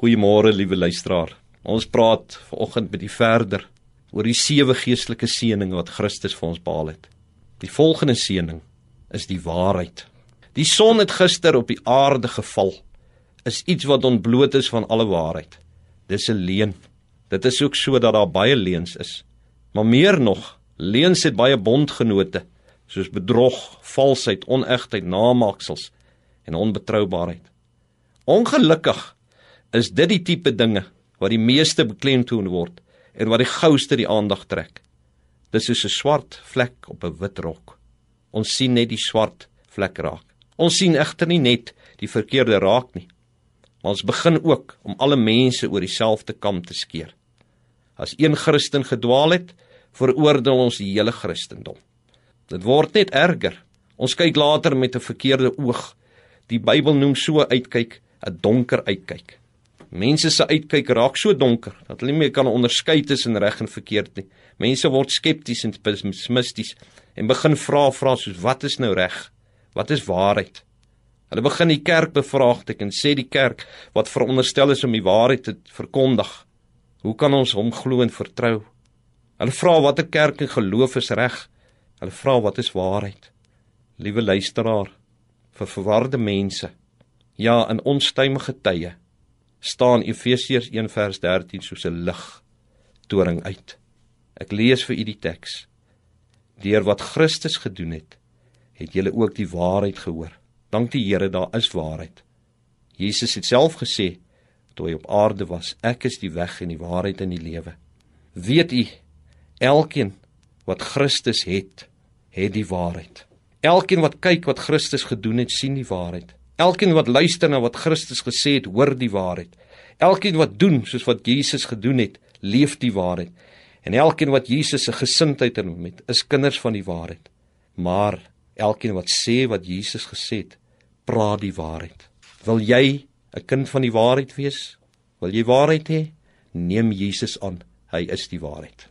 Goeiemôre liewe luisteraar. Ons praat vanoggend met u verder oor die sewe geestelike seënings wat Christus vir ons behaal het. Die volgende seëning is die waarheid. Die son het gister op die aarde geval. Is iets wat ontbloot is van alle waarheid. Dis 'n leuen. Dit is ook so dat daar baie leuns is. Maar meer nog, leuns het baie bondgenote soos bedrog, valsheid, onegtheid, namaaksels en onbetroubaarheid. Ongelukkig is dit die tipe dinge wat die meeste beklemtoon word en wat die gouste die aandag trek. Dis soos 'n swart vlek op 'n wit rok. Ons sien net die swart vlek raak. Ons sien egter nie net die verkeerde raak nie. Maar ons begin ook om alle mense oor dieselfde kam te skeer. As een Christen gedwaal het, veroordeel ons die hele Christendom. Dit word net erger. Ons kyk later met 'n verkeerde oog. Die Bybel noem so uitkyk 'n donker uitkyk. Mense se uitkyk raak so donker dat hulle nie meer kan onderskei tussen reg en verkeerd nie. Mense word skepties en pessimisties en begin vra vra soos wat is nou reg? Wat is waarheid? Hulle begin die kerk bevraagteken en sê die kerk wat veronderstel is om die waarheid te verkondig. Hoe kan ons hom glo en vertrou? Hulle vra watter kerk en geloof is reg? Hulle vra wat is waarheid? Liewe luisteraar, vir verwarde mense, ja, in onstuimige tye, staan Efesiërs 1:13 soos 'n lig toring uit. Ek lees vir u die teks. Deur wat Christus gedoen het, het julle ook die waarheid gehoor. Dank die Here, daar is waarheid. Jesus het self gesê toe hy op aarde was, ek is die weg en die waarheid en die lewe. Weet u, elkeen wat Christus het, het die waarheid. Elkeen wat kyk wat Christus gedoen het, sien die waarheid. Elkeen wat luister na wat Christus gesê het, hoor die waarheid. Elkeen wat doen soos wat Jesus gedoen het, leef die waarheid. En elkeen wat Jesus se gesindheid in hom het, is kinders van die waarheid. Maar elkeen wat sê wat Jesus gesê het, praat die waarheid. Wil jy 'n kind van die waarheid wees? Wil jy waarheid hê? Neem Jesus aan. Hy is die waarheid.